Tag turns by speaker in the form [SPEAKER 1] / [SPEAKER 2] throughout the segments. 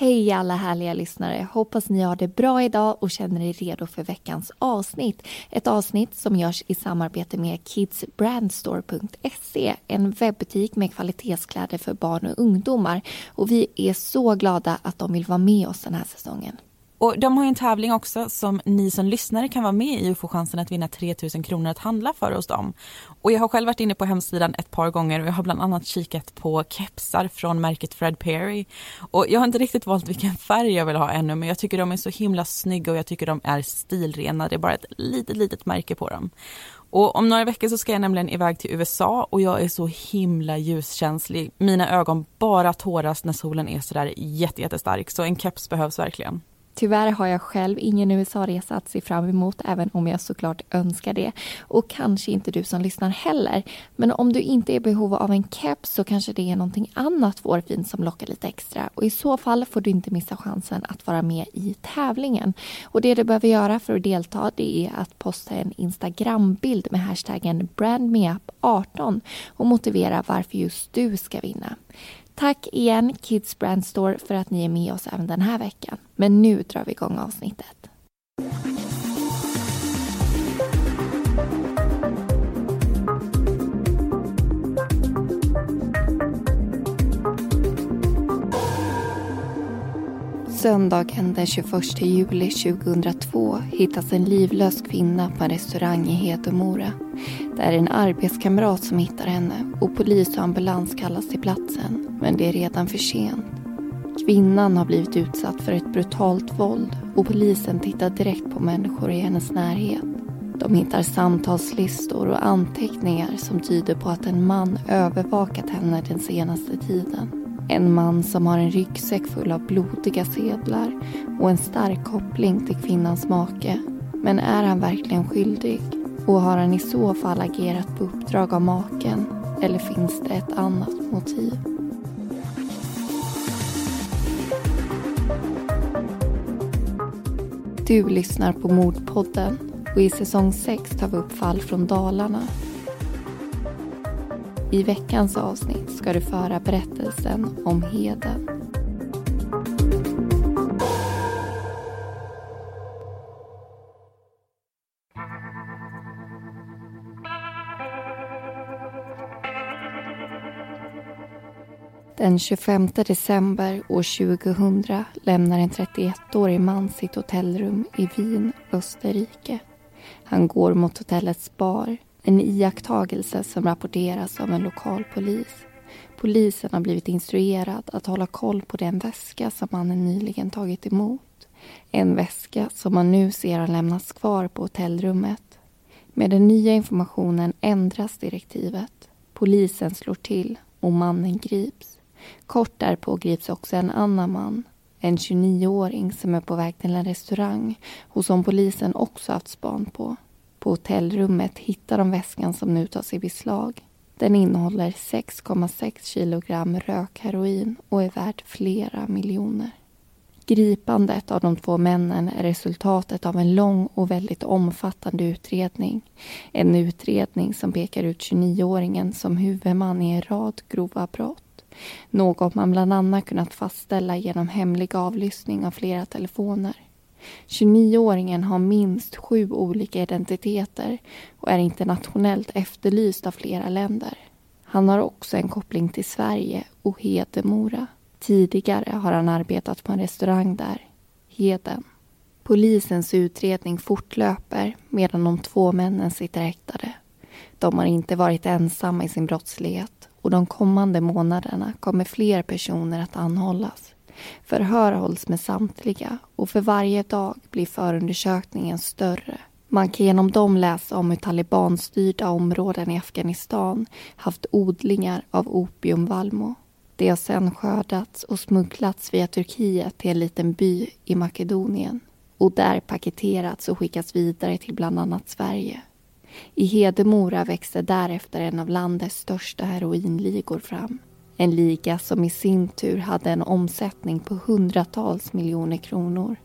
[SPEAKER 1] Hej alla härliga lyssnare! Hoppas ni har det bra idag och känner er redo för veckans avsnitt. Ett avsnitt som görs i samarbete med kidsbrandstore.se, en webbutik med kvalitetskläder för barn och ungdomar. Och vi är så glada att de vill vara med oss den här säsongen.
[SPEAKER 2] Och de har en tävling också som ni som lyssnare kan vara med i och få chansen att vinna 3000 kronor att handla för hos dem. Och jag har själv varit inne på hemsidan ett par gånger och jag har bland annat kikat på kepsar från märket Fred Perry. Och jag har inte riktigt valt vilken färg jag vill ha ännu men jag tycker de är så himla snygga och jag tycker de är stilrena. Det är bara ett litet, litet märke på dem. Och om några veckor så ska jag nämligen iväg till USA och jag är så himla ljuskänslig. Mina ögon bara tåras när solen är sådär jättestark så en keps behövs verkligen.
[SPEAKER 1] Tyvärr har jag själv ingen USA-resa att se fram emot, även om jag såklart önskar det. Och kanske inte du som lyssnar heller. Men om du inte är i behov av en keps så kanske det är någonting annat vårfint som lockar lite extra. Och i så fall får du inte missa chansen att vara med i tävlingen. Och det du behöver göra för att delta det är att posta en Instagram-bild med hashtaggen brandmeup18 och motivera varför just du ska vinna. Tack igen Kids Brand Store för att ni är med oss även den här veckan. Men nu drar vi igång avsnittet. Söndagen den 21 juli 2002 hittas en livlös kvinna på en restaurang i Hedemora. Det är en arbetskamrat som hittar henne och polis och ambulans kallas till platsen, men det är redan för sent. Kvinnan har blivit utsatt för ett brutalt våld och polisen tittar direkt på människor i hennes närhet. De hittar samtalslistor och anteckningar som tyder på att en man övervakat henne den senaste tiden. En man som har en ryggsäck full av blodiga sedlar och en stark koppling till kvinnans make. Men är han verkligen skyldig? Och har han i så fall agerat på uppdrag av maken? Eller finns det ett annat motiv? Du lyssnar på Mordpodden och i säsong 6 tar vi upp fall från Dalarna i veckans avsnitt ska du föra berättelsen om Heden. Den 25 december år 2000 lämnar en 31-årig man sitt hotellrum i Wien, Österrike. Han går mot hotellets bar en iakttagelse som rapporteras av en lokal polis. Polisen har blivit instruerad att hålla koll på den väska som mannen nyligen tagit emot. En väska som man nu ser har lämnats kvar på hotellrummet. Med den nya informationen ändras direktivet. Polisen slår till och mannen grips. Kort därpå grips också en annan man. En 29-åring som är på väg till en restaurang och som polisen också haft span på. På hotellrummet hittar de väskan som nu tas i beslag. Den innehåller 6,6 kilogram rökheroin och är värd flera miljoner. Gripandet av de två männen är resultatet av en lång och väldigt omfattande utredning. En utredning som pekar ut 29-åringen som huvudman i en rad grova brott. Något man bland annat kunnat fastställa genom hemlig avlyssning av flera telefoner. 29-åringen har minst sju olika identiteter och är internationellt efterlyst av flera länder. Han har också en koppling till Sverige och Hedemora. Tidigare har han arbetat på en restaurang där, Heden. Polisens utredning fortlöper medan de två männen sitter häktade. De har inte varit ensamma i sin brottslighet och de kommande månaderna kommer fler personer att anhållas. Förhör hålls med samtliga och för varje dag blir förundersökningen större. Man kan genom dem läsa om hur talibanstyrda områden i Afghanistan haft odlingar av opiumvallmo. Det har sedan skördats och smugglats via Turkiet till en liten by i Makedonien och där paketerats och skickats vidare till bland annat Sverige. I Hedemora växte därefter en av landets största heroinligor fram. En liga som i sin tur hade en omsättning på hundratals miljoner kronor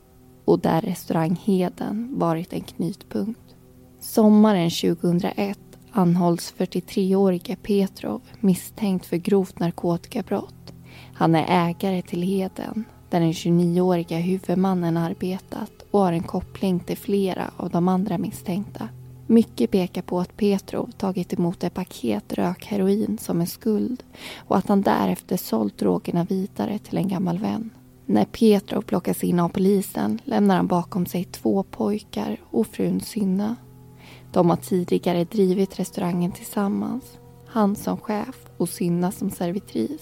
[SPEAKER 1] och där restaurang Heden varit en knutpunkt. Sommaren 2001 anhålls 43-årige Petrov misstänkt för grovt narkotikabrott. Han är ägare till Heden, där den 29-åriga huvudmannen arbetat och har en koppling till flera av de andra misstänkta. Mycket pekar på att Petrov tagit emot ett paket rökheroin som en skuld och att han därefter sålt drogerna vidare till en gammal vän. När Petrov plockas in av polisen lämnar han bakom sig två pojkar och frun Synna. De har tidigare drivit restaurangen tillsammans. Han som chef och Synna som servitris.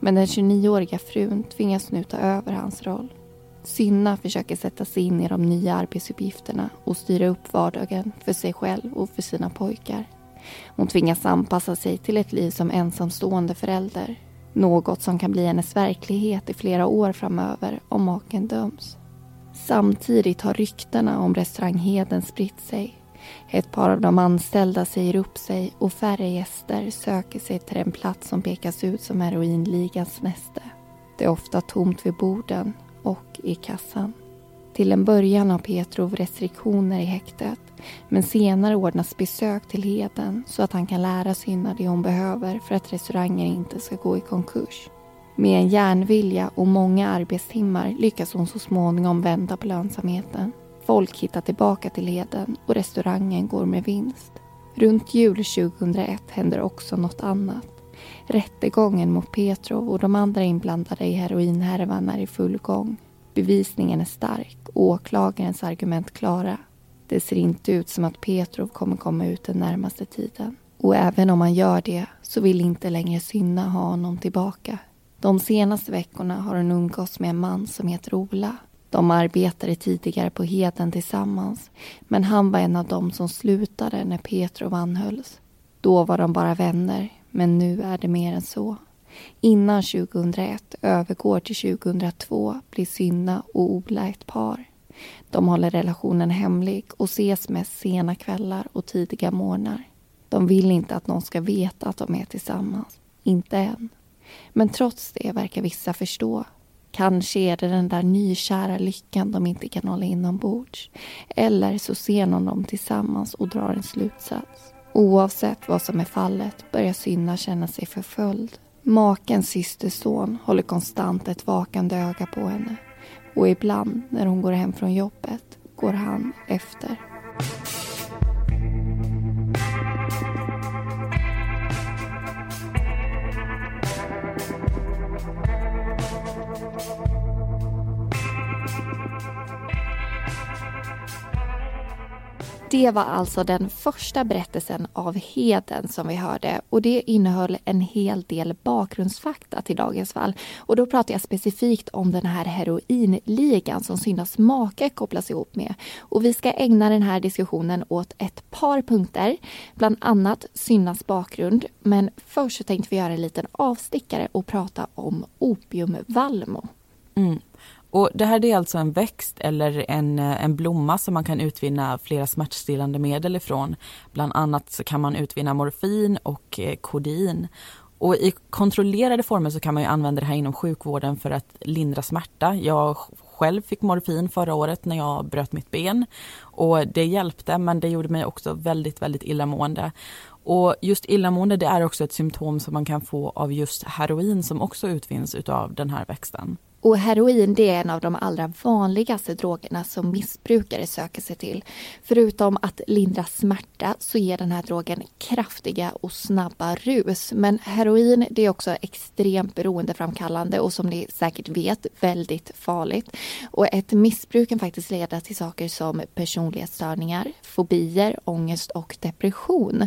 [SPEAKER 1] Men den 29-åriga frun tvingas nu ta över hans roll. Synna försöker sätta sig in i de nya arbetsuppgifterna och styra upp vardagen för sig själv och för sina pojkar. Hon tvingas anpassa sig till ett liv som ensamstående förälder. Något som kan bli hennes verklighet i flera år framöver om maken döms. Samtidigt har ryktena om restaurang Heden spritt sig. Ett par av de anställda säger upp sig och färre gäster söker sig till den plats som pekas ut som heroinligans näste. Det är ofta tomt vid borden och i kassan. Till en början har Petrov restriktioner i häktet men senare ordnas besök till Heden så att han kan lära Synna det hon behöver för att restaurangen inte ska gå i konkurs. Med en järnvilja och många arbetstimmar lyckas hon så småningom vända på lönsamheten. Folk hittar tillbaka till Heden och restaurangen går med vinst. Runt jul 2001 händer också något annat. Rättegången mot Petrov och de andra inblandade i heroinhärvan är i full gång. Bevisningen är stark och åklagarens argument klara. Det ser inte ut som att Petrov kommer komma ut den närmaste tiden. Och även om han gör det så vill inte längre Synna ha honom tillbaka. De senaste veckorna har hon umgåtts med en man som heter Ola. De arbetade tidigare på Heden tillsammans men han var en av dem som slutade när Petrov anhölls. Då var de bara vänner men nu är det mer än så. Innan 2001 övergår till 2002 blir Synna och Ola ett par. De håller relationen hemlig och ses mest sena kvällar och tidiga morgnar. De vill inte att någon ska veta att de är tillsammans. Inte än. Men trots det verkar vissa förstå. Kanske är det den där nykära lyckan de inte kan hålla inombords. Eller så ser någon dem tillsammans och drar en slutsats. Oavsett vad som är fallet börjar Synna känna sig förföljd. Makens systerson håller konstant ett vakande öga på henne. Och ibland när hon går hem från jobbet går han efter. Det var alltså den första berättelsen av Heden som vi hörde och det innehöll en hel del bakgrundsfakta till dagens fall. Och då pratar jag specifikt om den här heroinligan som Synnas make kopplas ihop med. Och vi ska ägna den här diskussionen åt ett par punkter, bland annat Synnas bakgrund. Men först så tänkte vi göra en liten avstickare och prata om opiumvalmo.
[SPEAKER 2] Mm. Och det här är alltså en växt eller en, eh, en blomma som man kan utvinna flera smärtstillande medel ifrån. Bland annat så kan man utvinna morfin och eh, kodein. Och i kontrollerade former så kan man använda det här inom sjukvården för att lindra smärta. Jag själv fick morfin förra året när jag bröt mitt ben och det hjälpte men det gjorde mig också väldigt, väldigt illamående. Och just illamående det är också ett symptom som man kan få av just heroin som också utvinns utav den här växten.
[SPEAKER 1] Och heroin det är en av de allra vanligaste drogerna som missbrukare söker sig till. Förutom att lindra smärta så ger den här drogen kraftiga och snabba rus. Men heroin det är också extremt beroendeframkallande och som ni säkert vet väldigt farligt. Och ett missbruk kan faktiskt leda till saker som personlighetsstörningar, fobier, ångest och depression.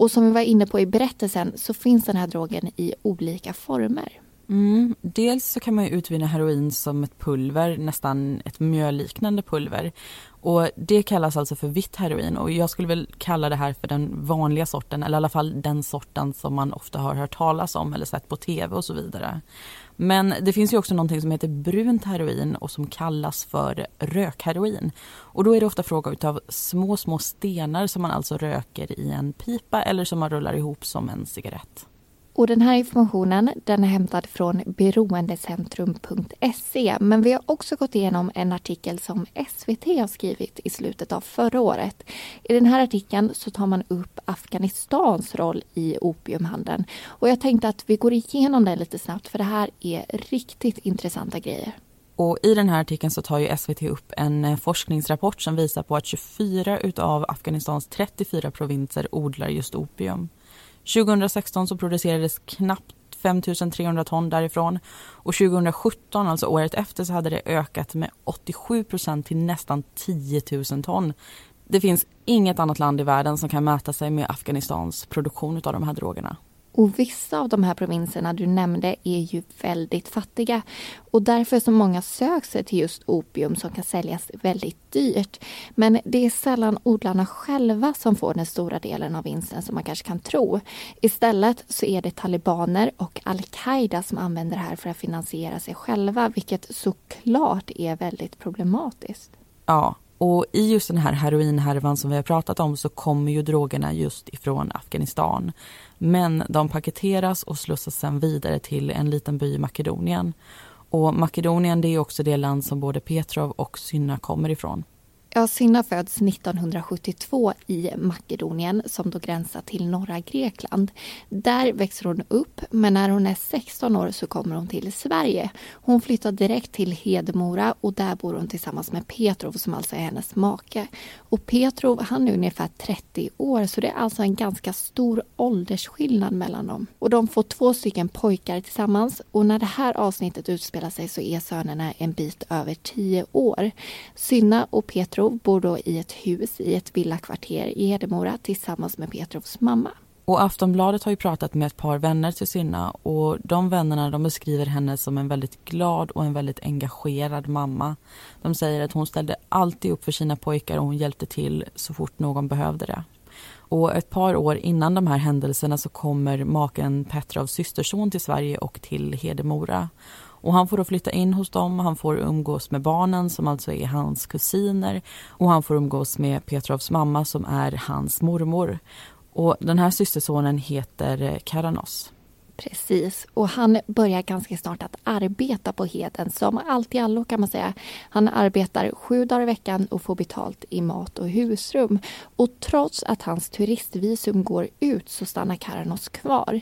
[SPEAKER 1] Och som vi var inne på i berättelsen så finns den här drogen i olika former.
[SPEAKER 2] Mm. Dels så kan man ju utvinna heroin som ett pulver, nästan ett mjölliknande pulver. Och det kallas alltså för vitt heroin och jag skulle väl kalla det här för den vanliga sorten eller i alla fall den sorten som man ofta har hört talas om eller sett på tv och så vidare. Men det finns ju också någonting som heter brunt heroin och som kallas för rökheroin. Och då är det ofta fråga utav små, små stenar som man alltså röker i en pipa eller som man rullar ihop som en cigarett.
[SPEAKER 1] Och den här informationen den är hämtad från beroendecentrum.se men vi har också gått igenom en artikel som SVT har skrivit i slutet av förra året. I den här artikeln så tar man upp Afghanistans roll i opiumhandeln och jag tänkte att vi går igenom den lite snabbt för det här är riktigt intressanta grejer.
[SPEAKER 2] Och I den här artikeln så tar ju SVT upp en eh, forskningsrapport som visar på att 24 utav Afghanistans 34 provinser odlar just opium. 2016 så producerades knappt 5 300 ton därifrån och 2017, alltså året efter, så hade det ökat med 87 procent till nästan 10 000 ton. Det finns inget annat land i världen som kan mäta sig med Afghanistans produktion av de här drogerna.
[SPEAKER 1] Och vissa av de här provinserna du nämnde är ju väldigt fattiga och därför så många söker sig till just opium som kan säljas väldigt dyrt. Men det är sällan odlarna själva som får den stora delen av vinsten som man kanske kan tro. Istället så är det talibaner och al-Qaida som använder det här för att finansiera sig själva vilket såklart är väldigt problematiskt.
[SPEAKER 2] Ja, och i just den här heroinhärvan som vi har pratat om så kommer ju drogerna just ifrån Afghanistan. Men de paketeras och slussas sen vidare till en liten by i Makedonien. Och Makedonien det är också det land som både Petrov och Synna kommer ifrån.
[SPEAKER 1] Ja, Synna föds 1972 i Makedonien som då gränsar till norra Grekland. Där växer hon upp, men när hon är 16 år så kommer hon till Sverige. Hon flyttar direkt till Hedemora och där bor hon tillsammans med Petrov som alltså är hennes make. Och Petrov han är ungefär 30 år så det är alltså en ganska stor åldersskillnad mellan dem. Och de får två stycken pojkar tillsammans och när det här avsnittet utspelar sig så är sönerna en bit över 10 år. Synna och Petrov Petrov bor då i ett hus i ett villakvarter i Hedemora tillsammans med Petrovs mamma.
[SPEAKER 2] Och Aftonbladet har ju pratat med ett par vänner till Synna och de vännerna de beskriver henne som en väldigt glad och en väldigt engagerad mamma. De säger att hon ställde alltid upp för sina pojkar och hon hjälpte till så fort någon behövde det. Och ett par år innan de här händelserna så kommer maken Petrovs systerson till Sverige och till Hedemora. Och han får då flytta in hos dem, han får umgås med barnen som alltså är hans kusiner och han får umgås med Petrovs mamma som är hans mormor. Och den här systersonen heter eh, Karanos.
[SPEAKER 1] Precis, och han börjar ganska snart att arbeta på Heden som allt i allo kan man säga. Han arbetar sju dagar i veckan och får betalt i mat och husrum. Och trots att hans turistvisum går ut så stannar Karanos kvar.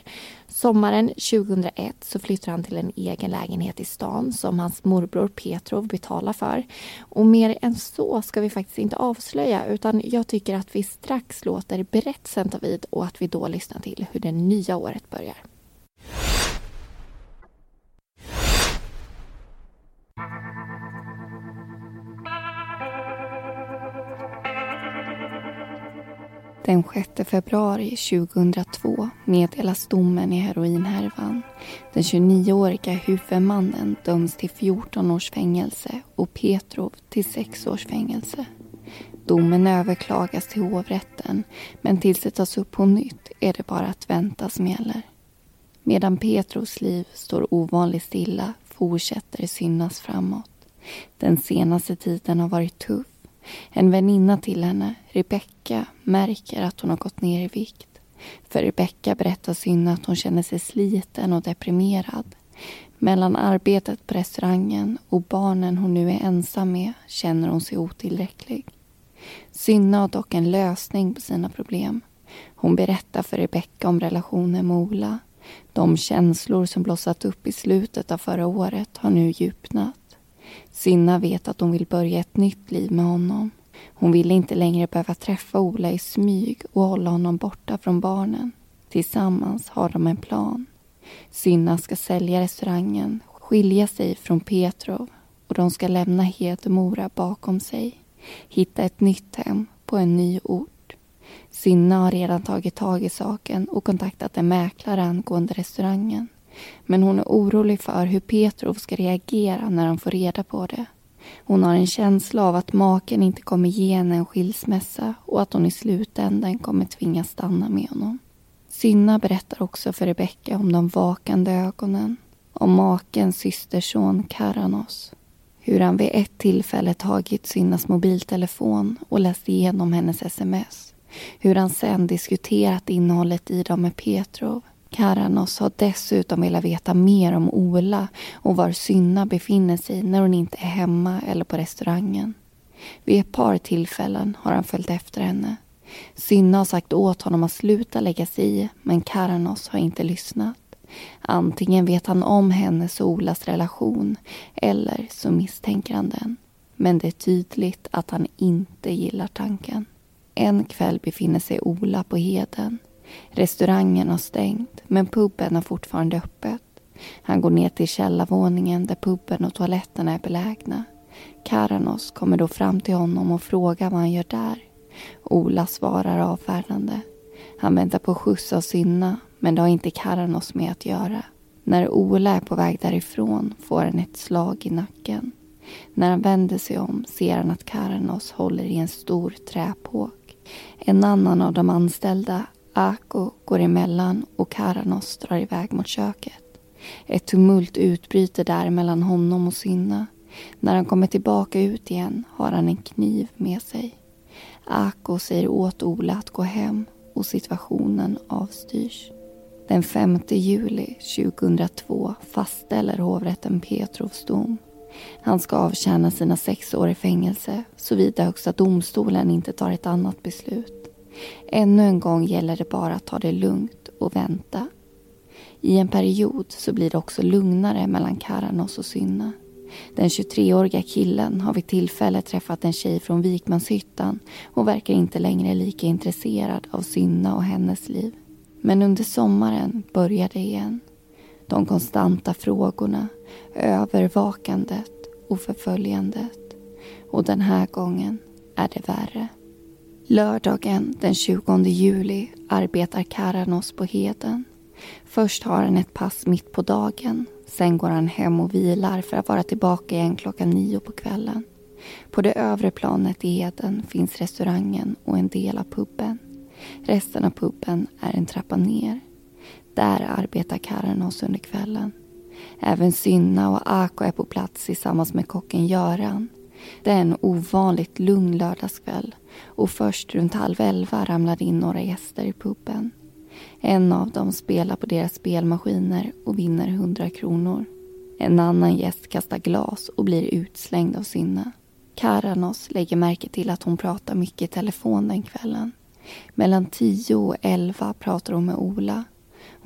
[SPEAKER 1] Sommaren 2001 så flyttar han till en egen lägenhet i stan som hans morbror Petrov betalar för. Och mer än så ska vi faktiskt inte avslöja utan jag tycker att vi strax låter berättelsen ta vid och att vi då lyssnar till hur det nya året börjar. Den 6 februari 2002 meddelas domen i heroinhärvan. Den 29-åriga huvudmannen döms till 14 års fängelse och Petrov till 6 års fängelse. Domen överklagas till hovrätten men tills det tas upp på nytt är det bara att vänta som gäller. Medan Petros liv står ovanligt stilla fortsätter det synas framåt. Den senaste tiden har varit tuff. En väninna till henne, Rebecka, märker att hon har gått ner i vikt. För Rebecka berättar Synne att hon känner sig sliten och deprimerad. Mellan arbetet på restaurangen och barnen hon nu är ensam med känner hon sig otillräcklig. Synna har dock en lösning på sina problem. Hon berättar för Rebecka om relationen med Ola. De känslor som blossat upp i slutet av förra året har nu djupnat. Sinna vet att hon vill börja ett nytt liv med honom. Hon vill inte längre behöva träffa Ola i smyg och hålla honom borta från barnen. Tillsammans har de en plan. Sinna ska sälja restaurangen, skilja sig från Petrov och de ska lämna Hedemora bakom sig. Hitta ett nytt hem på en ny ort. Sinna har redan tagit tag i saken och kontaktat en mäklare angående restaurangen. Men hon är orolig för hur Petrov ska reagera när han får reda på det. Hon har en känsla av att maken inte kommer ge henne en skilsmässa och att hon i slutändan kommer tvingas stanna med honom. Synna berättar också för Rebecka om de vakande ögonen, om makens systerson Karanos. Hur han vid ett tillfälle tagit Synnas mobiltelefon och läst igenom hennes sms. Hur han sen diskuterat innehållet i dem med Petrov. Karanos har dessutom velat veta mer om Ola och var Synna befinner sig när hon inte är hemma eller på restaurangen. Vid ett par tillfällen har han följt efter henne Synna har sagt åt honom att sluta lägga sig i, men Karanos har inte lyssnat. Antingen vet han om hennes och Olas relation eller så misstänker han den. Men det är tydligt att han inte gillar tanken. En kväll befinner sig Ola på Heden. Restaurangen har stängt, men puben har fortfarande öppet. Han går ner till källarvåningen där puben och toaletterna är belägna. Karanos kommer då fram till honom och frågar vad han gör där. Ola svarar avfärdande. Han väntar på skjuts av Synna, men det har inte Karanos med att göra. När Ola är på väg därifrån får han ett slag i nacken. När han vänder sig om ser han att Karanos håller i en stor träpåk. En annan av de anställda, Ako, går emellan och Karanos drar iväg mot köket. Ett tumult utbryter där mellan honom och Synna. När han kommer tillbaka ut igen har han en kniv med sig. Ako säger åt Ola att gå hem och situationen avstyrs. Den 5 juli 2002 fastställer hovrätten Petrovs dom. Han ska avtjäna sina sex år i fängelse såvida Högsta domstolen inte tar ett annat beslut. Ännu en gång gäller det bara att ta det lugnt och vänta. I en period så blir det också lugnare mellan Karanos och Synna. Den 23-åriga killen har vid tillfälle träffat en tjej från Vikmanshyttan och verkar inte längre lika intresserad av Synna och hennes liv. Men under sommaren börjar det igen. De konstanta frågorna, övervakandet och förföljandet. Och den här gången är det värre. Lördagen den 20 juli arbetar Karanos på Heden. Först har han ett pass mitt på dagen Sen går han hem och vilar för att vara tillbaka igen klockan nio på kvällen. På det övre planet i Heden finns restaurangen och en del av puben. Resten av puben är en trappa ner. Där arbetar Karanos under kvällen. Även Synna och Ako är på plats tillsammans med kocken Göran. Det är en ovanligt lugn lördagskväll och först runt halv elva ramlar in några gäster i puben. En av dem spelar på deras spelmaskiner och vinner 100 kronor. En annan gäst kastar glas och blir utslängd av Synna. Karanos lägger märke till att hon pratar mycket i telefon den kvällen. Mellan 10 och 11 pratar hon med Ola.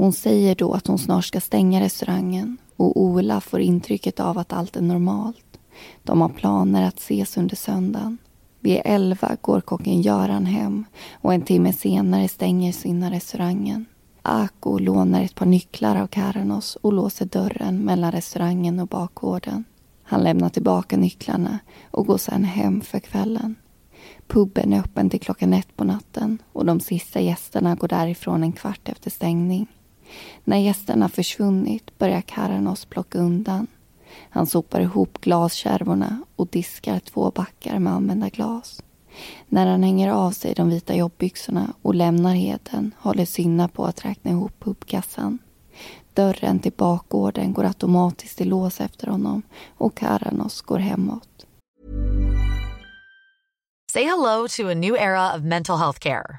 [SPEAKER 1] Hon säger då att hon snart ska stänga restaurangen och Ola får intrycket av att allt är normalt. De har planer att ses under söndagen. Vid elva går kocken Göran hem och en timme senare stänger Synna restaurangen. Ako lånar ett par nycklar av Karanos och låser dörren mellan restaurangen och bakgården. Han lämnar tillbaka nycklarna och går sedan hem för kvällen. Puben är öppen till klockan ett på natten och de sista gästerna går därifrån en kvart efter stängning. När gästerna försvunnit börjar Karanos plocka undan. Han sopar ihop glaskärvorna och diskar två backar med använda glas. När han hänger av sig de vita jobbbyxorna och lämnar Heden håller Synna på att räkna ihop pubkassan. Dörren till bakgården går automatiskt i lås efter honom och Karanos går hemåt.
[SPEAKER 3] Say hello to a new era of mental health care.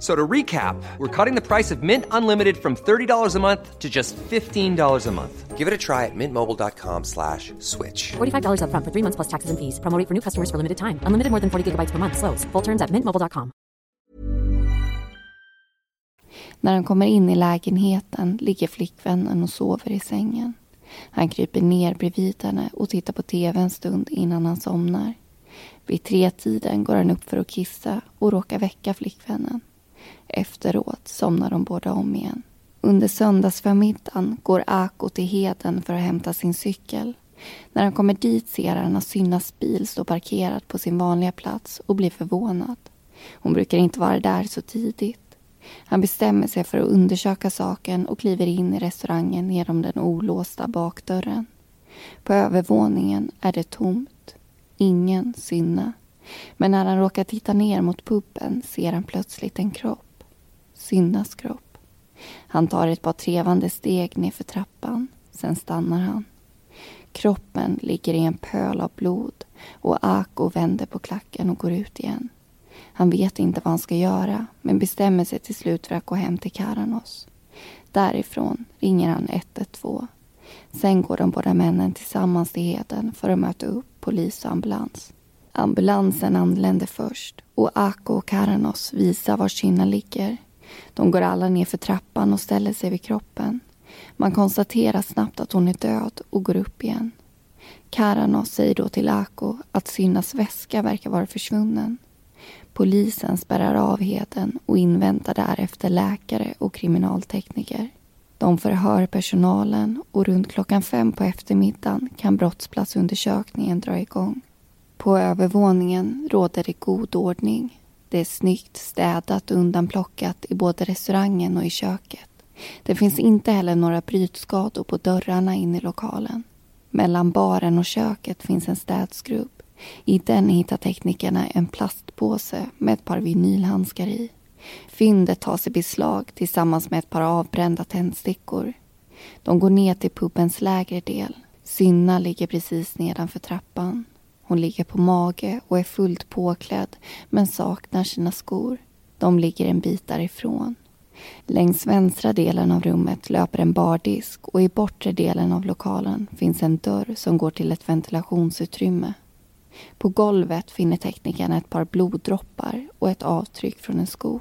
[SPEAKER 4] So to recap, we're cutting the price of Mint Unlimited from $30 a month to just $15 a month. Give it a try at mintmobile.com slash switch.
[SPEAKER 5] $45 upfront for three months plus taxes and fees. Promo for new customers for limited time. Unlimited more than 40 gigabytes per month. Slows. Full terms at mintmobile.com.
[SPEAKER 1] När han kommer in i lägenheten ligger flickvännen och sover i sängen. Han kryper ner bredvid henne och tittar på tv en stund innan han somnar. Vid tretiden går han upp för att kissa och råkar väcka flickvännen. Efteråt somnar de båda om igen. Under söndagsförmiddagen går Ako till Heden för att hämta sin cykel. När han kommer dit ser han att Synnas bil står parkerad på sin vanliga plats och blir förvånad. Hon brukar inte vara där så tidigt. Han bestämmer sig för att undersöka saken och kliver in i restaurangen genom den olåsta bakdörren. På övervåningen är det tomt. Ingen Synna. Men när han råkar titta ner mot puben ser han plötsligt en kropp. Syndas kropp. Han tar ett par trevande steg nerför trappan. Sen stannar han. Kroppen ligger i en pöl av blod och Ako vänder på klacken och går ut igen. Han vet inte vad han ska göra men bestämmer sig till slut för att gå hem till Karanos. Därifrån ringer han 112. Sen går de båda männen tillsammans till Heden för att möta upp polis och ambulans. Ambulansen anländer först och Ako och Karanos visar var Kynna ligger. De går alla ner för trappan och ställer sig vid kroppen. Man konstaterar snabbt att hon är död och går upp igen. Karanos säger då till Ako att Synnas väska verkar vara försvunnen. Polisen spärrar av Heden och inväntar därefter läkare och kriminaltekniker. De förhör personalen och runt klockan fem på eftermiddagen kan brottsplatsundersökningen dra igång. På övervåningen råder det god ordning. Det är snyggt städat och undanplockat i både restaurangen och i köket. Det finns inte heller några brytskador på dörrarna in i lokalen. Mellan baren och köket finns en städskrubb. I den hittar teknikerna en plastpåse med ett par vinylhandskar i. Fyndet tas i beslag tillsammans med ett par avbrända tändstickor. De går ner till pubens lägre del. Synna ligger precis nedanför trappan. Hon ligger på mage och är fullt påklädd men saknar sina skor. De ligger en bit därifrån. Längs vänstra delen av rummet löper en bardisk och i bortre delen av lokalen finns en dörr som går till ett ventilationsutrymme. På golvet finner teknikerna ett par bloddroppar och ett avtryck från en sko.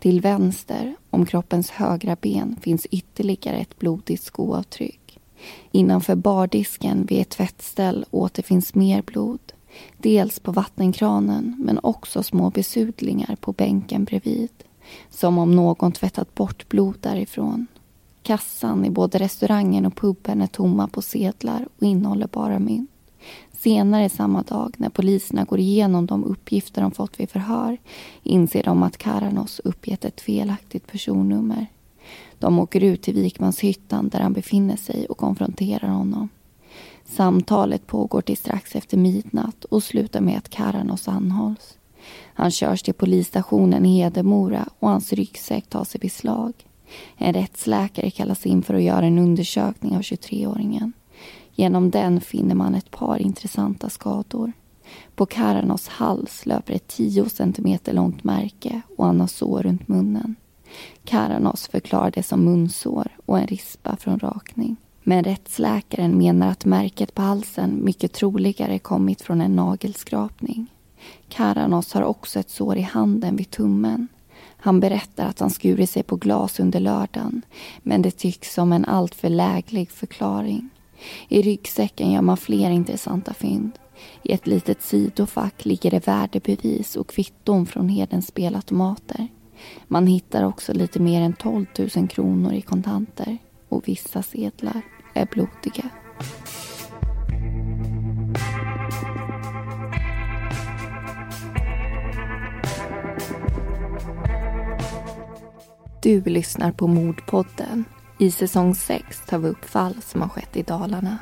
[SPEAKER 1] Till vänster, om kroppens högra ben, finns ytterligare ett blodigt skoavtryck. Innanför bardisken vid ett tvättställ återfinns mer blod. Dels på vattenkranen, men också små besudlingar på bänken bredvid. Som om någon tvättat bort blod därifrån. Kassan i både restaurangen och puben är tomma på sedlar och innehåller bara mynt. Senare samma dag, när poliserna går igenom de uppgifter de fått vid förhör inser de att Karanos uppgett ett felaktigt personnummer. De åker ut till Vikmanshyttan där han befinner sig och konfronterar honom. Samtalet pågår till strax efter midnatt och slutar med att Karanos anhålls. Han körs till polisstationen i Hedemora och hans ryggsäck tas i beslag. En rättsläkare kallas in för att göra en undersökning av 23-åringen. Genom den finner man ett par intressanta skador. På Karanos hals löper ett 10 centimeter långt märke och han har sår runt munnen. Karanos förklarar det som munsår och en rispa från rakning. Men rättsläkaren menar att märket på halsen mycket troligare kommit från en nagelskrapning. Karanos har också ett sår i handen vid tummen. Han berättar att han skurit sig på glas under lördagen men det tycks som en alltför läglig förklaring. I ryggsäcken gör man fler intressanta fynd. I ett litet sidofack ligger det värdebevis och kvitton från Hedens spelautomater. Man hittar också lite mer än 12 000 kronor i kontanter och vissa sedlar är blodiga. Du lyssnar på Mordpodden. I säsong 6 tar vi upp fall som har skett i Dalarna.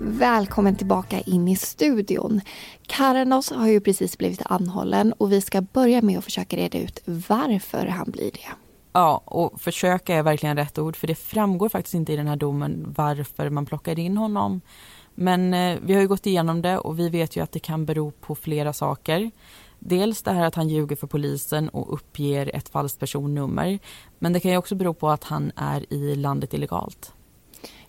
[SPEAKER 1] Välkommen tillbaka in i studion. Karanos har ju precis blivit anhållen och vi ska börja med att försöka reda ut varför han blir det.
[SPEAKER 2] Ja, och försöka är verkligen rätt ord för det framgår faktiskt inte i den här domen varför man plockade in honom. Men eh, vi har ju gått igenom det och vi vet ju att det kan bero på flera saker. Dels det här att han ljuger för polisen och uppger ett falskt personnummer. Men det kan ju också bero på att han är i landet illegalt.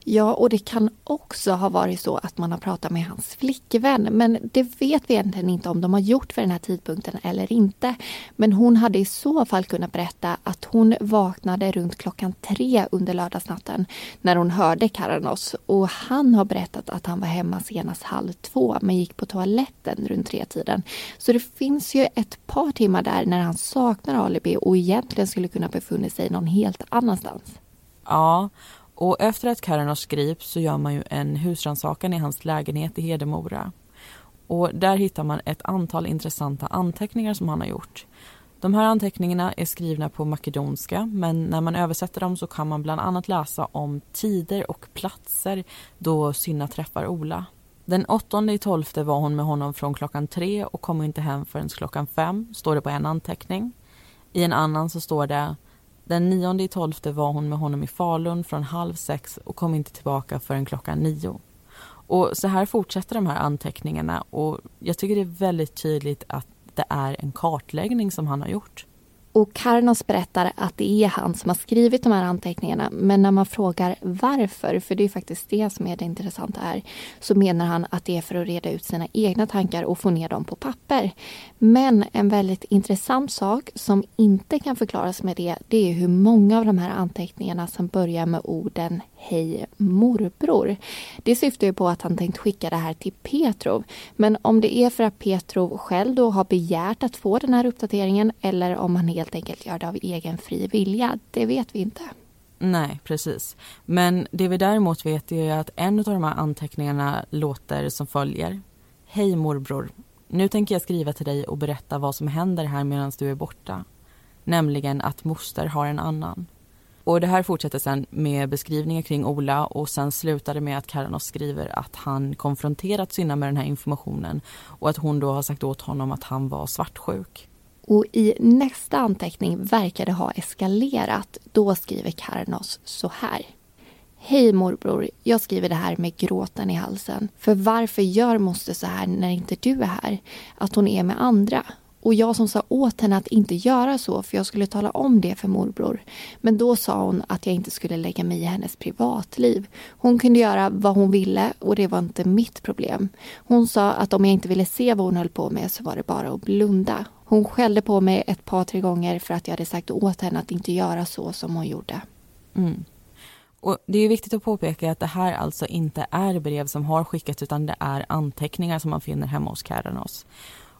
[SPEAKER 1] Ja, och det kan också ha varit så att man har pratat med hans flickvän. Men det vet vi egentligen inte om de har gjort för den här tidpunkten eller inte. Men hon hade i så fall kunnat berätta att hon vaknade runt klockan tre under lördagsnatten när hon hörde Karanos. Och han har berättat att han var hemma senast halv två men gick på toaletten runt tre-tiden. Så det finns ju ett par timmar där när han saknar alibi och egentligen skulle kunna befunnit sig någon helt annanstans.
[SPEAKER 2] Ja, och efter att Karanos grips så gör man ju en husrannsakan i hans lägenhet i Hedemora. Och där hittar man ett antal intressanta anteckningar som han har gjort. De här anteckningarna är skrivna på makedonska men när man översätter dem så kan man bland annat läsa om tider och platser då Synna träffar Ola. Den 8 i 12 var hon med honom från klockan tre och kom inte hem förrän klockan fem, står det på en anteckning. I en annan så står det den 9 i 12 var hon med honom i Falun från halv sex och kom inte tillbaka förrän klockan nio. Och så här fortsätter de här anteckningarna och jag tycker det är väldigt tydligt att det är en kartläggning som han har gjort.
[SPEAKER 1] Och Karnos berättar att det är han som har skrivit de här anteckningarna. Men när man frågar varför, för det är faktiskt det som är det intressanta här, så menar han att det är för att reda ut sina egna tankar och få ner dem på papper. Men en väldigt intressant sak som inte kan förklaras med det, det är hur många av de här anteckningarna som börjar med orden Hej morbror. Det syftar ju på att han tänkt skicka det här till Petrov. Men om det är för att Petrov själv då har begärt att få den här uppdateringen eller om han helt enkelt gör det av egen fri vilja, det vet vi inte.
[SPEAKER 2] Nej, precis. Men det vi däremot vet är att en av de här anteckningarna låter som följer. Hej morbror. Nu tänker jag skriva till dig och berätta vad som händer här medan du är borta. Nämligen att moster har en annan. Och det här fortsätter sen med beskrivningar kring Ola och sen slutar det med att Karanos skriver att han konfronterat Synna med den här informationen och att hon då har sagt åt honom att han var svartsjuk.
[SPEAKER 1] Och i nästa anteckning verkar det ha eskalerat. Då skriver Karanos så här. Hej morbror, jag skriver det här med gråten i halsen. För varför gör moster så här när inte du är här? Att hon är med andra? Och jag som sa åt henne att inte göra så för jag skulle tala om det för morbror. Men då sa hon att jag inte skulle lägga mig i hennes privatliv. Hon kunde göra vad hon ville och det var inte mitt problem. Hon sa att om jag inte ville se vad hon höll på med så var det bara att blunda. Hon skällde på mig ett par, tre gånger för att jag hade sagt åt henne att inte göra så som hon gjorde.
[SPEAKER 2] Mm. Och Det är viktigt att påpeka att det här alltså inte är brev som har skickats utan det är anteckningar som man finner hemma hos Karanos.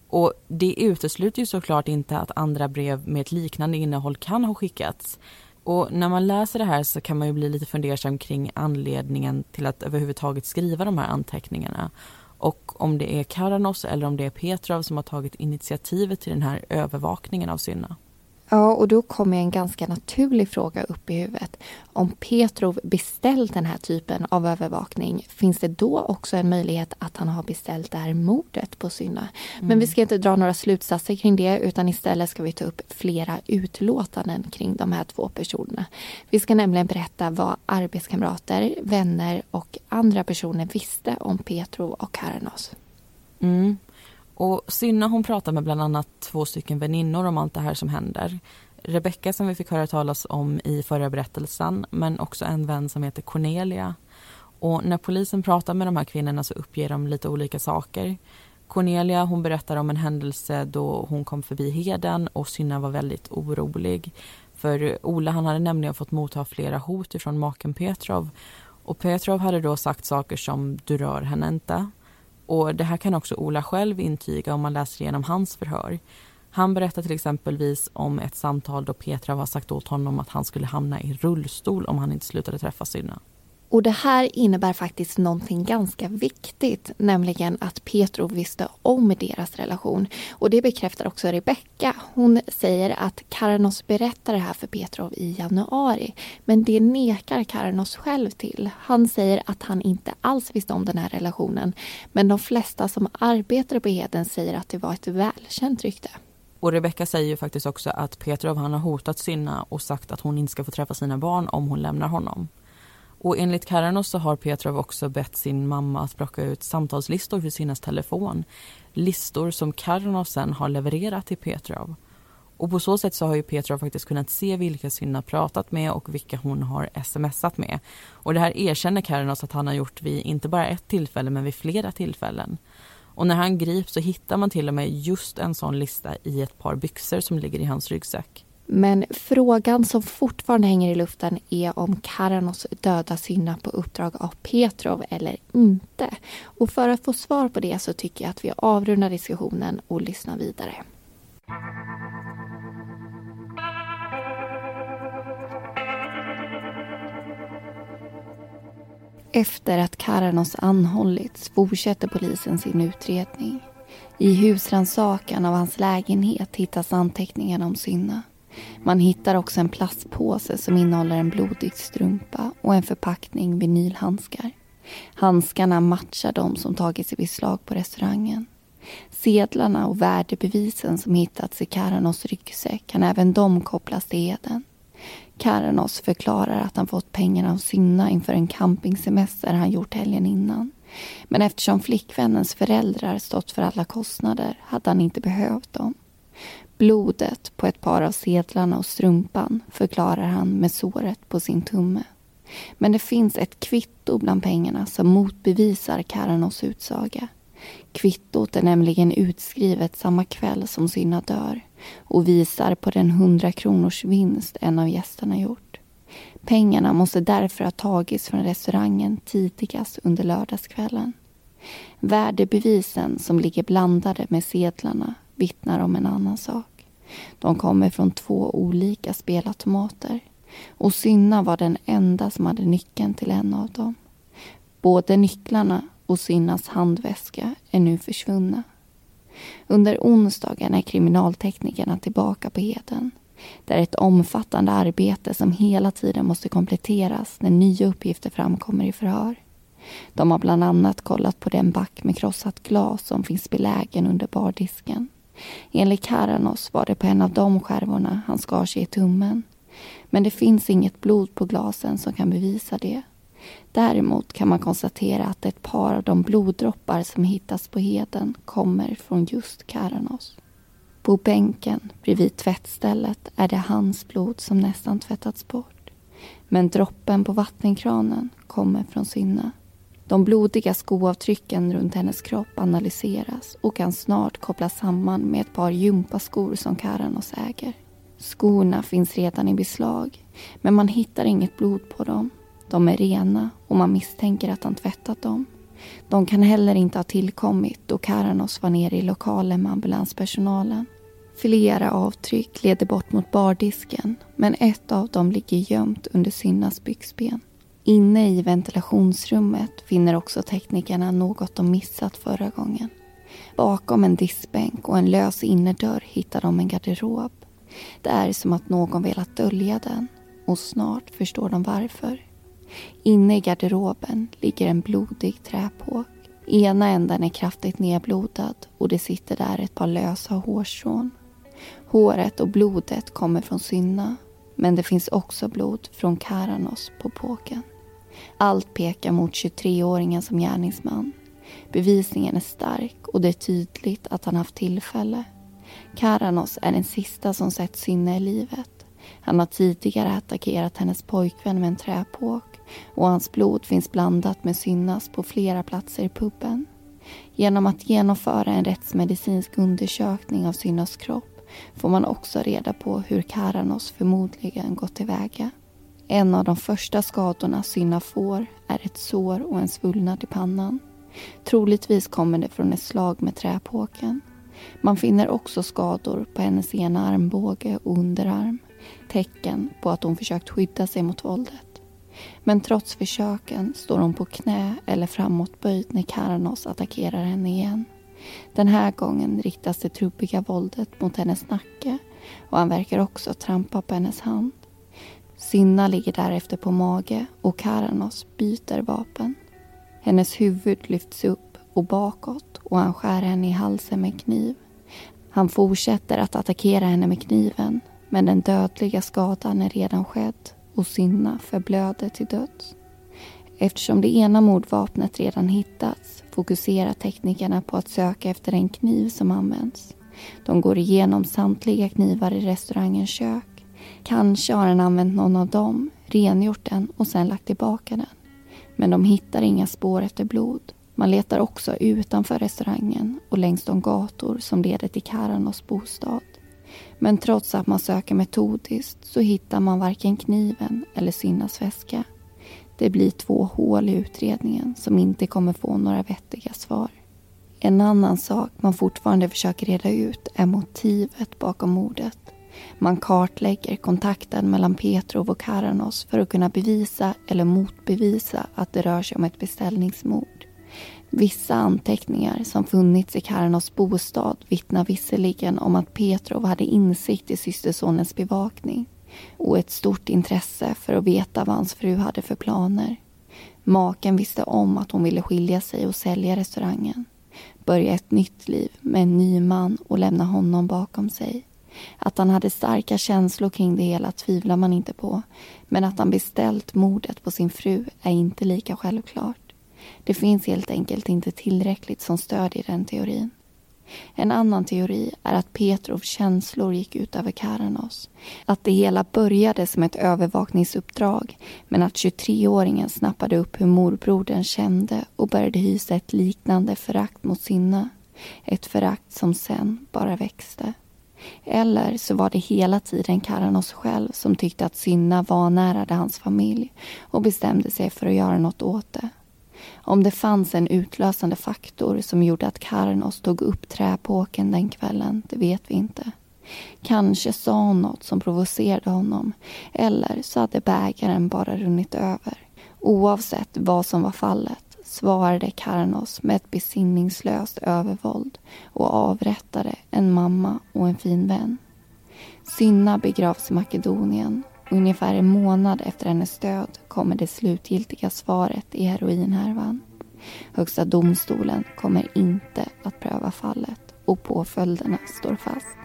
[SPEAKER 2] Och det utesluter ju såklart inte att andra brev med ett liknande innehåll kan ha skickats. Och när man läser det här så kan man ju bli lite fundersam kring anledningen till att överhuvudtaget skriva de här anteckningarna. Och om det är Karanos eller om det är Petrov som har tagit initiativet till den här övervakningen av Synna.
[SPEAKER 1] Ja, och då kommer en ganska naturlig fråga upp i huvudet. Om Petrov beställt den här typen av övervakning, finns det då också en möjlighet att han har beställt det här mordet på Synna? Mm. Men vi ska inte dra några slutsatser kring det, utan istället ska vi ta upp flera utlåtanden kring de här två personerna. Vi ska nämligen berätta vad arbetskamrater, vänner och andra personer visste om Petrov och Karanos.
[SPEAKER 2] Mm. Och Synna hon pratar med bland annat två stycken väninnor om allt det här som händer. Rebecka som vi fick höra talas om i förra berättelsen men också en vän som heter Cornelia. Och när polisen pratar med de här kvinnorna så uppger de lite olika saker. Cornelia hon berättar om en händelse då hon kom förbi Heden och Synna var väldigt orolig. För Ola han hade nämligen fått motta flera hot ifrån maken Petrov. Och Petrov hade då sagt saker som du rör henne inte. Och det här kan också Ola själv intyga om man läser igenom hans förhör. Han berättar till exempelvis om ett samtal då Petra har sagt åt honom att han skulle hamna i rullstol om han inte slutade träffa Synna.
[SPEAKER 1] Och det här innebär faktiskt någonting ganska viktigt, nämligen att Petrov visste om deras relation. Och det bekräftar också Rebecka. Hon säger att Karanos berättar det här för Petrov i januari. Men det nekar Karanos själv till. Han säger att han inte alls visste om den här relationen. Men de flesta som arbetar på Heden säger att det var ett välkänt rykte.
[SPEAKER 2] Och Rebecka säger ju faktiskt också att Petrov han har hotat Synna och sagt att hon inte ska få träffa sina barn om hon lämnar honom. Och enligt Karanos så har Petrov också bett sin mamma att plocka ut samtalslistor för Sinnas telefon. Listor som Karanos sen har levererat till Petrov. Och på så sätt så har ju Petrov faktiskt kunnat se vilka Synna pratat med och vilka hon har smsat med. Och det här erkänner Karanos att han har gjort vid inte bara ett tillfälle men vid flera tillfällen. Och när han grips så hittar man till och med just en sån lista i ett par byxor som ligger i hans ryggsäck.
[SPEAKER 1] Men frågan som fortfarande hänger i luften är om Karanos döda Synna på uppdrag av Petrov eller inte. Och för att få svar på det så tycker jag att vi avrundar diskussionen och lyssnar vidare. Efter att Karanos anhållits fortsätter polisen sin utredning. I husrannsakan av hans lägenhet hittas anteckningarna om Synna. Man hittar också en plastpåse som innehåller en blodig strumpa och en förpackning vinylhandskar. Handskarna matchar de som tagits i beslag på restaurangen. Sedlarna och värdebevisen som hittats i Karanos ryggsäck kan även de kopplas till Eden. Karanos förklarar att han fått pengarna av Synna inför en campingsemester han gjort helgen innan. Men eftersom flickvännens föräldrar stått för alla kostnader hade han inte behövt dem. Blodet på ett par av sedlarna och strumpan förklarar han med såret på sin tumme. Men det finns ett kvitto bland pengarna som motbevisar Karanos utsaga. Kvittot är nämligen utskrivet samma kväll som Synna dör och visar på den 100 kronors vinst en av gästerna gjort. Pengarna måste därför ha tagits från restaurangen tidigast under lördagskvällen. Värdebevisen som ligger blandade med sedlarna vittnar om en annan sak. De kommer från två olika spelautomater och Synna var den enda som hade nyckeln till en av dem. Både nycklarna och Synnas handväska är nu försvunna. Under onsdagen är kriminalteknikerna tillbaka på Heden. Det är ett omfattande arbete som hela tiden måste kompletteras när nya uppgifter framkommer i förhör. De har bland annat kollat på den back med krossat glas som finns belägen under bardisken. Enligt Karanos var det på en av de skärvorna han skar sig i tummen. Men det finns inget blod på glasen som kan bevisa det. Däremot kan man konstatera att ett par av de bloddroppar som hittas på heden kommer från just Karanos. På bänken bredvid tvättstället är det hans blod som nästan tvättats bort. Men droppen på vattenkranen kommer från Synna. De blodiga skoavtrycken runt hennes kropp analyseras och kan snart kopplas samman med ett par gympaskor som Karanos äger. Skorna finns redan i beslag, men man hittar inget blod på dem. De är rena och man misstänker att han tvättat dem. De kan heller inte ha tillkommit då Karanos var nere i lokalen med ambulanspersonalen. Flera avtryck leder bort mot bardisken men ett av dem ligger gömt under Synnas byxben. Inne i ventilationsrummet finner också teknikerna något de missat förra gången. Bakom en diskbänk och en lös innerdörr hittar de en garderob. Det är som att någon velat dölja den och snart förstår de varför. Inne i garderoben ligger en blodig träpåk. Ena änden är kraftigt nedblodad och det sitter där ett par lösa hårstrån. Håret och blodet kommer från Synna men det finns också blod från Karanos på påken. Allt pekar mot 23-åringen som gärningsman. Bevisningen är stark och det är tydligt att han haft tillfälle. Karanos är den sista som sett Synne i livet. Han har tidigare attackerat hennes pojkvän med en träpåk och hans blod finns blandat med Synnas på flera platser i puben. Genom att genomföra en rättsmedicinsk undersökning av Synnas kropp får man också reda på hur Karanos förmodligen gått tillväga. En av de första skadorna Synna får är ett sår och en svullnad i pannan. Troligtvis kommer det från ett slag med träpåken. Man finner också skador på hennes ena armbåge och underarm. Tecken på att hon försökt skydda sig mot våldet. Men trots försöken står hon på knä eller framåtböjd när Karanos attackerar henne igen. Den här gången riktas det trubbiga våldet mot hennes nacke och han verkar också trampa på hennes hand. Sinna ligger därefter på mage och Karanos byter vapen. Hennes huvud lyfts upp och bakåt och han skär henne i halsen med kniv. Han fortsätter att attackera henne med kniven men den dödliga skadan är redan skedd och Sinna förblöder till döds. Eftersom det ena mordvapnet redan hittats fokuserar teknikerna på att söka efter en kniv som används. De går igenom samtliga knivar i restaurangens kök. Kanske har han använt någon av dem, rengjort den och sen lagt tillbaka den. Men de hittar inga spår efter blod. Man letar också utanför restaurangen och längs de gator som leder till Karanos bostad. Men trots att man söker metodiskt så hittar man varken kniven eller Synnas väska. Det blir två hål i utredningen som inte kommer få några vettiga svar. En annan sak man fortfarande försöker reda ut är motivet bakom mordet. Man kartlägger kontakten mellan Petrov och Karanos för att kunna bevisa eller motbevisa att det rör sig om ett beställningsmord. Vissa anteckningar som funnits i Karanos bostad vittnar visserligen om att Petrov hade insikt i systersonens bevakning och ett stort intresse för att veta vad hans fru hade för planer. Maken visste om att hon ville skilja sig och sälja restaurangen. Börja ett nytt liv med en ny man och lämna honom bakom sig. Att han hade starka känslor kring det hela tvivlar man inte på. Men att han beställt mordet på sin fru är inte lika självklart. Det finns helt enkelt inte tillräckligt som stödjer den teorin. En annan teori är att Petrovs känslor gick ut över Karanos. Att det hela började som ett övervakningsuppdrag men att 23-åringen snappade upp hur morbrodern kände och började hysa ett liknande förakt mot Sinna. Ett förakt som sen bara växte. Eller så var det hela tiden Karanos själv som tyckte att Synna vanärade hans familj och bestämde sig för att göra något åt det. Om det fanns en utlösande faktor som gjorde att Karanos tog upp träpåken den kvällen, det vet vi inte. Kanske sa hon något som provocerade honom eller så hade bägaren bara runnit över. Oavsett vad som var fallet svarade Karnos med ett besinningslöst övervåld och avrättade en mamma och en fin vän. Synna begravs i Makedonien och ungefär en månad efter hennes död kommer det slutgiltiga svaret i heroinhärvan. Högsta domstolen kommer inte att pröva fallet och påföljderna står fast.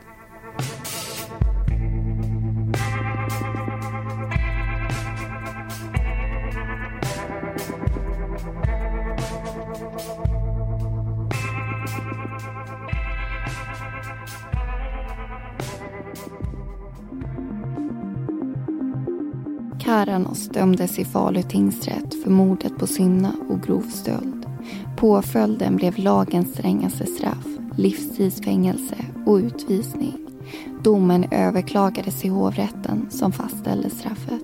[SPEAKER 1] Karanos dömdes i Falu tingsrätt för mordet på Synna och grov stöld. Påföljden blev lagens strängaste straff, livstidsfängelse och utvisning. Domen överklagades i hovrätten som fastställde straffet.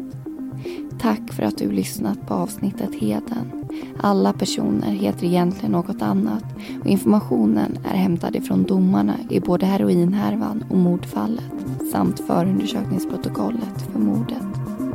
[SPEAKER 1] Tack för att du lyssnat på avsnittet Heden. Alla personer heter egentligen något annat och informationen är hämtad ifrån domarna i både heroinhärvan och mordfallet samt förundersökningsprotokollet för mordet.